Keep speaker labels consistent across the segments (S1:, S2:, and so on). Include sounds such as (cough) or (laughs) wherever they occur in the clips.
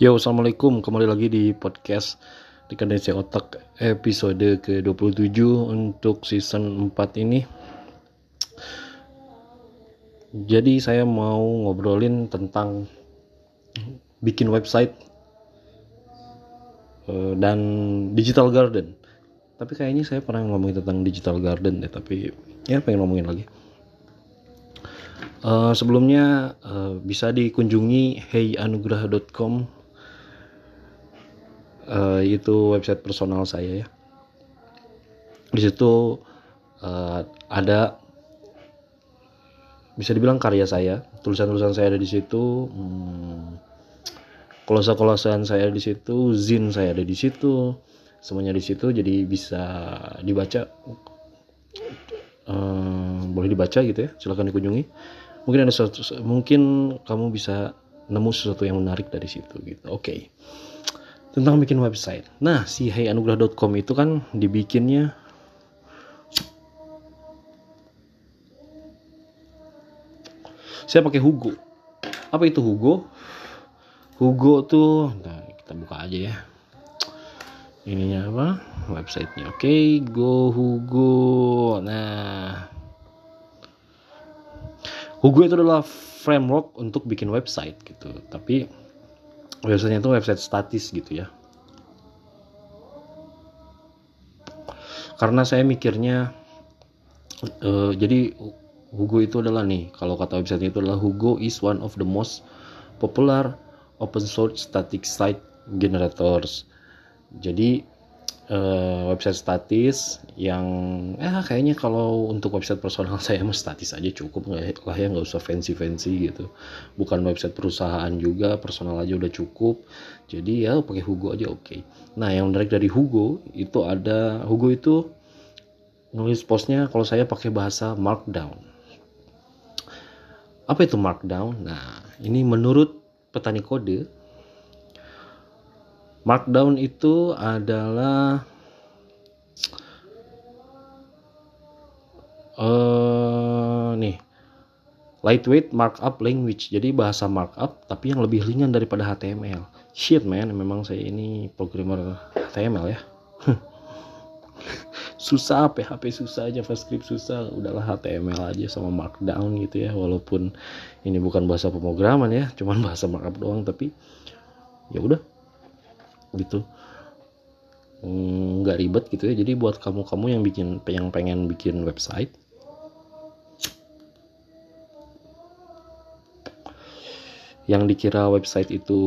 S1: Yo, assalamualaikum. Kembali lagi di podcast di Kandensi Otak episode ke-27 untuk season 4 ini. Jadi saya mau ngobrolin tentang bikin website eh, dan digital garden. Tapi kayaknya saya pernah ngomongin tentang digital garden deh, tapi ya pengen ngomongin lagi. Uh, sebelumnya uh, bisa dikunjungi heyanugrah.com uh, itu website personal saya ya. Di situ uh, ada bisa dibilang karya saya, tulisan-tulisan saya ada di situ, hmm, kolase-kolasean saya ada di situ, zin saya ada di situ, semuanya di situ, jadi bisa dibaca, uh, boleh dibaca gitu ya, silahkan dikunjungi mungkin ada sesuatu mungkin kamu bisa nemu sesuatu yang menarik dari situ gitu. Oke. Okay. tentang bikin website. Nah si heyanugrah.com itu kan dibikinnya saya pakai Hugo. Apa itu Hugo? Hugo tuh nah, kita buka aja ya. Ininya apa? Websitenya. Oke okay, go Hugo. Nah Hugo itu adalah framework untuk bikin website gitu. Tapi websitenya itu website statis gitu ya. Karena saya mikirnya uh, jadi Hugo itu adalah nih kalau kata websitenya itu adalah Hugo is one of the most popular open source static site generators. Jadi uh, website statis yang ya kayaknya kalau untuk website personal (laughs) saya mah statis aja cukup lah ya. Nggak usah fancy fancy gitu. Bukan website perusahaan juga personal aja udah cukup. Jadi ya pakai Hugo aja oke. Okay. nah yang menarik dari Hugo itu ada Hugo itu nulis postnya kalau saya pakai bahasa Markdown. Apa itu Markdown? Nah ini menurut petani kode Markdown itu adalah uh, nih lightweight markup language. Jadi bahasa markup tapi yang lebih ringan daripada HTML shit man memang saya ini programmer HTML ya. (laughs) Susah PHP susah JavaScript susah. Udahlah HTML aja sama markdown gitu ya. Walaupun ini bukan bahasa pemrograman ya cuman (laughs) bahasa markup doang tapi ya udah gitu. Nggak ribet gitu ya. Jadi buat kamu-kamu yang bikin yang pengen bikin website yang dikira website itu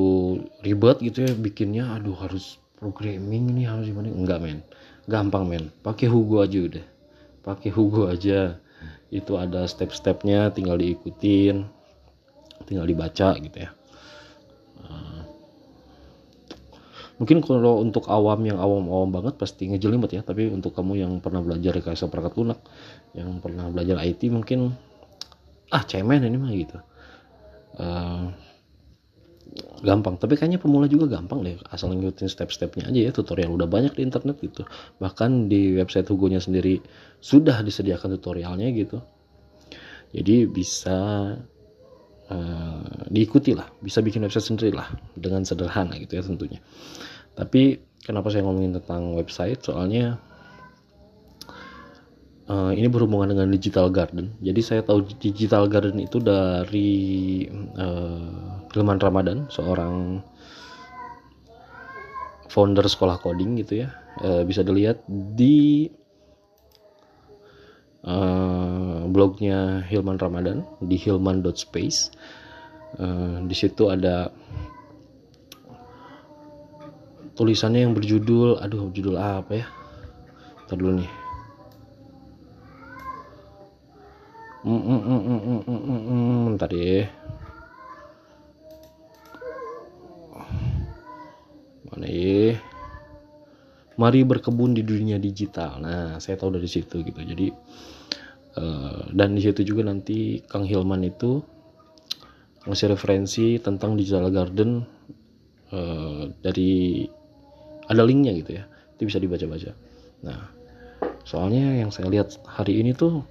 S1: ribet gitu ya bikinnya aduh harus programming ini harus gimana? Enggak men. Gampang men. Pakai Hugo aja udah. Pakai Hugo aja. Itu ada step-stepnya tinggal diikutin tinggal dibaca gitu ya mungkin kalau untuk awam yang awam-awam banget pasti ngejelimet ya tapi untuk kamu yang pernah belajar rekayasa perangkat lunak yang pernah belajar IT mungkin ah cemen ini mah gitu. Uh, gampang tapi kayaknya pemula juga gampang deh asal ngikutin step-stepnya aja ya tutorial udah banyak di internet gitu. Bahkan di website Hugo-nya sendiri sudah disediakan tutorialnya gitu. Jadi bisa uh, diikuti lah bisa bikin website sendiri lah dengan sederhana gitu ya tentunya. Tapi kenapa saya ngomongin tentang website? Soalnya uh, ini berhubungan dengan digital garden. Jadi saya tahu digital garden itu dari uh, Hilman Ramadan seorang founder sekolah coding gitu ya. Uh, bisa dilihat di uh, blognya Hilman Ramadan di hilman.space uh, di situ ada tulisannya yang berjudul aduh judul apa ya? Ntar dulu nih. Mm, mm, mm, ya. Mana ya mari berkebun di dunia digital. Nah saya tahu dari situ gitu. Jadi uh, dan di situ juga nanti Kang Hilman itu ngasih referensi tentang digital garden uh, dari ada linknya gitu ya. Itu bisa dibaca-baca. Nah soalnya yang saya lihat hari ini tuh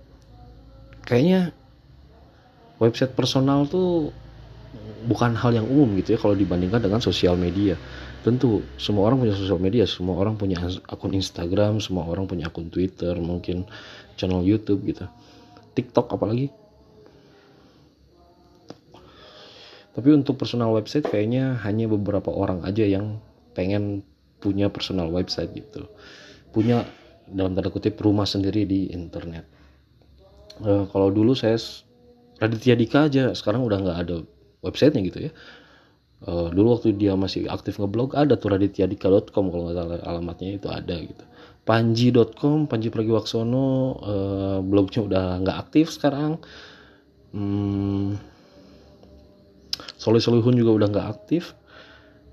S1: kayaknya website personal tuh bukan hal yang umum gitu ya kalau dibandingkan dengan sosial media tentu semua orang punya sosial media semua orang punya akun Instagram semua orang punya akun Twitter mungkin channel YouTube gitu. TikTok apalagi. Tapi untuk personal website kayaknya hanya beberapa orang aja yang pengen punya personal website gitu. Punya dalam tanda kutip rumah sendiri di internet. Uh, kalau dulu saya Raditya Dika aja sekarang udah nggak ada websitenya gitu ya uh, dulu waktu dia masih aktif ngeblog ada tuh raditya.dika.com kalau nggak salah alamatnya itu ada gitu. Panji.com Panji Pragiwaksono uh, blognya udah nggak aktif sekarang. Hmm, Soleh Solihun juga udah nggak aktif.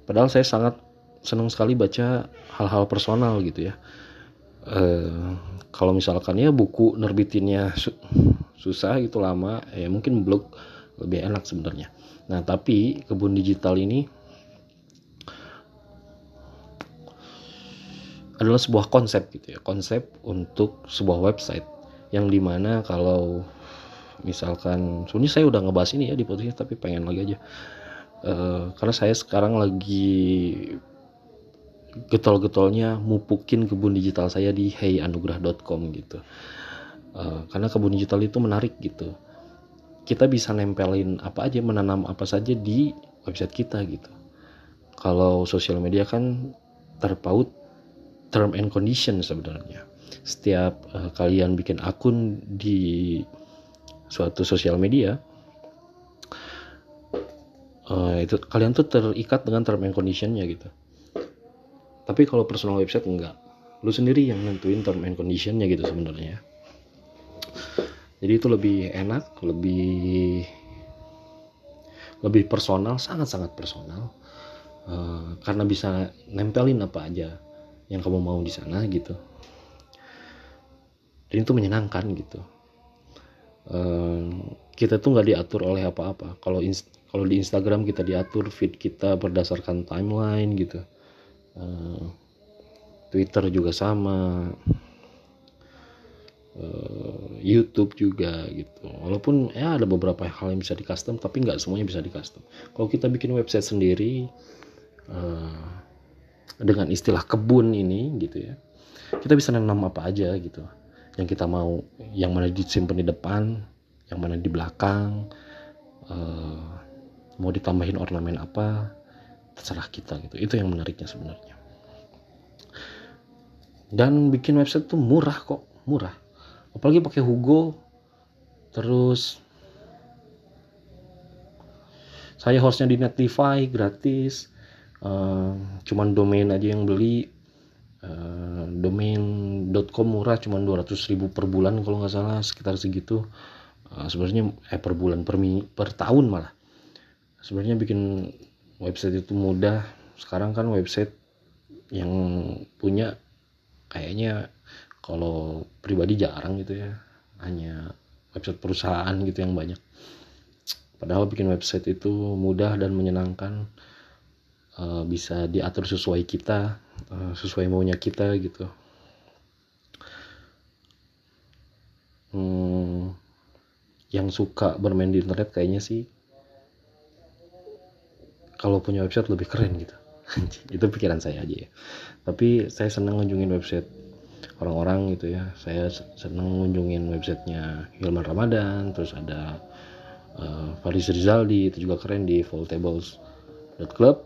S1: Padahal saya sangat senang sekali baca hal-hal personal gitu ya. Uh, kalau misalkan ya buku nerbitinnya su susah gitu lama ya mungkin blog lebih enak sebenarnya. Nah, tapi kebun digital ini adalah sebuah konsep gitu ya, konsep untuk sebuah website yang di mana kalau misalkan sebenarnya saya udah ngebahas ini ya di podcast tapi pengen lagi aja. Uh, karena saya sekarang lagi getol-getolnya mupukin kebun digital saya di heyanugrah.com gitu. Uh, karena kebun digital itu menarik gitu kita bisa nempelin apa aja menanam apa saja di website kita gitu. Kalau sosial media kan terpaut term and condition sebenarnya. Setiap uh, kalian bikin akun di suatu sosial media uh, itu kalian tuh terikat dengan term and conditionnya gitu. Tapi kalau personal website enggak. Lu sendiri yang nentuin term and conditionnya gitu sebenarnya jadi itu lebih enak lebih lebih personal sangat-sangat personal. Uh, karena bisa nempelin apa aja yang kamu mau di sana gitu. Dan itu menyenangkan gitu. Uh, kita tuh nggak diatur oleh apa-apa. Kalau kalau di Instagram kita diatur feed kita berdasarkan timeline gitu. Uh, Twitter juga sama uh, YouTube juga gitu. Walaupun ya ada beberapa hal yang bisa di custom tapi nggak semuanya bisa di custom kalau kita bikin website sendiri uh, dengan istilah kebun ini gitu ya kita bisa nanam apa aja gitu. Yang kita mau yang mana disimpan di depan yang mana di belakang uh, mau ditambahin ornamen apa terserah kita gitu. Itu yang menariknya sebenarnya. Dan bikin website tuh murah kok murah apalagi pakai Hugo. Terus saya hostnya di Netlify gratis. Uh, cuman domain aja yang beli. Uh, domain.com murah cuman 200 ribu per bulan kalau nggak salah sekitar segitu. Uh, sebenarnya eh per bulan per, per tahun malah. Sebenarnya bikin website itu mudah. Sekarang kan website yang punya kayaknya kalau pribadi jarang gitu ya. Hanya website perusahaan gitu yang banyak. Padahal bikin website itu mudah dan menyenangkan. Uh, bisa diatur sesuai kita uh, sesuai maunya kita gitu. Hmm, yang suka bermain di internet kayaknya sih kalau punya website lebih keren gitu. (laughs) Itu pikiran saya aja ya. Tapi saya senang ngunjungin website orang-orang gitu ya. Saya senang ngunjungin websitenya Hilman Ramadan terus ada uh, Faris Rizaldi itu juga keren di foltables.club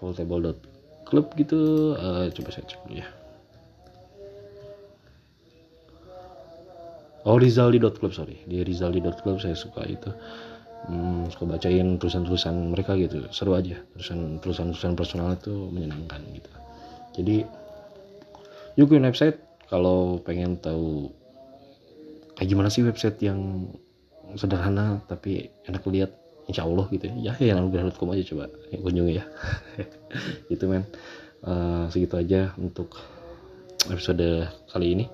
S1: foltable.club gitu. Uh, coba saya cek dulu ya. Oh Rizaldi.club sorry. Di Rizaldi.club saya suka itu. Hmm, suka bacain tulisan-tulisan mereka gitu. Seru aja. Tulisan tulisan personal itu menyenangkan gitu. Jadi bikin website kalau pengen tahu kayak gimana sih website yang sederhana tapi enak lihat insya Allah gitu ya. Ya yang anugerah.com aja coba kunjungi ya. (laughs) Itu men. Uh, segitu aja untuk episode kali ini.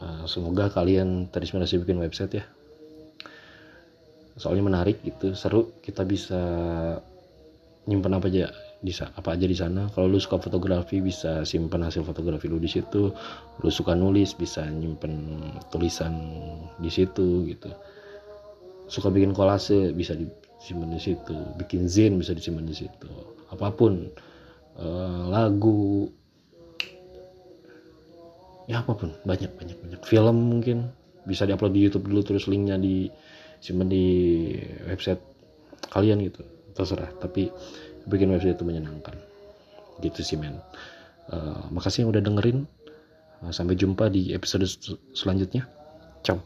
S1: Uh, semoga kalian terinspirasi bikin website ya. Soalnya menarik gitu seru. Kita bisa nyimpan apa aja di apa aja di sana. Kalau lu suka fotografi bisa simpan hasil fotografi lu di situ. Lu suka nulis bisa nyimpen tulisan di situ gitu. Suka bikin kolase bisa disimpan di situ. Bikin zin bisa disimpan di situ. Apa pun uh, lagu. Ya apa pun. Banyak banyak banyak. Film mungkin. Bisa diupload di YouTube dulu terus linknya di simpan di website kalian gitu. Terserah. Tapi bikin website itu menyenangkan. Gitu sih men. Uh, makasih yang udah dengerin. Uh, sampai jumpa di episode selanjutnya. Ciao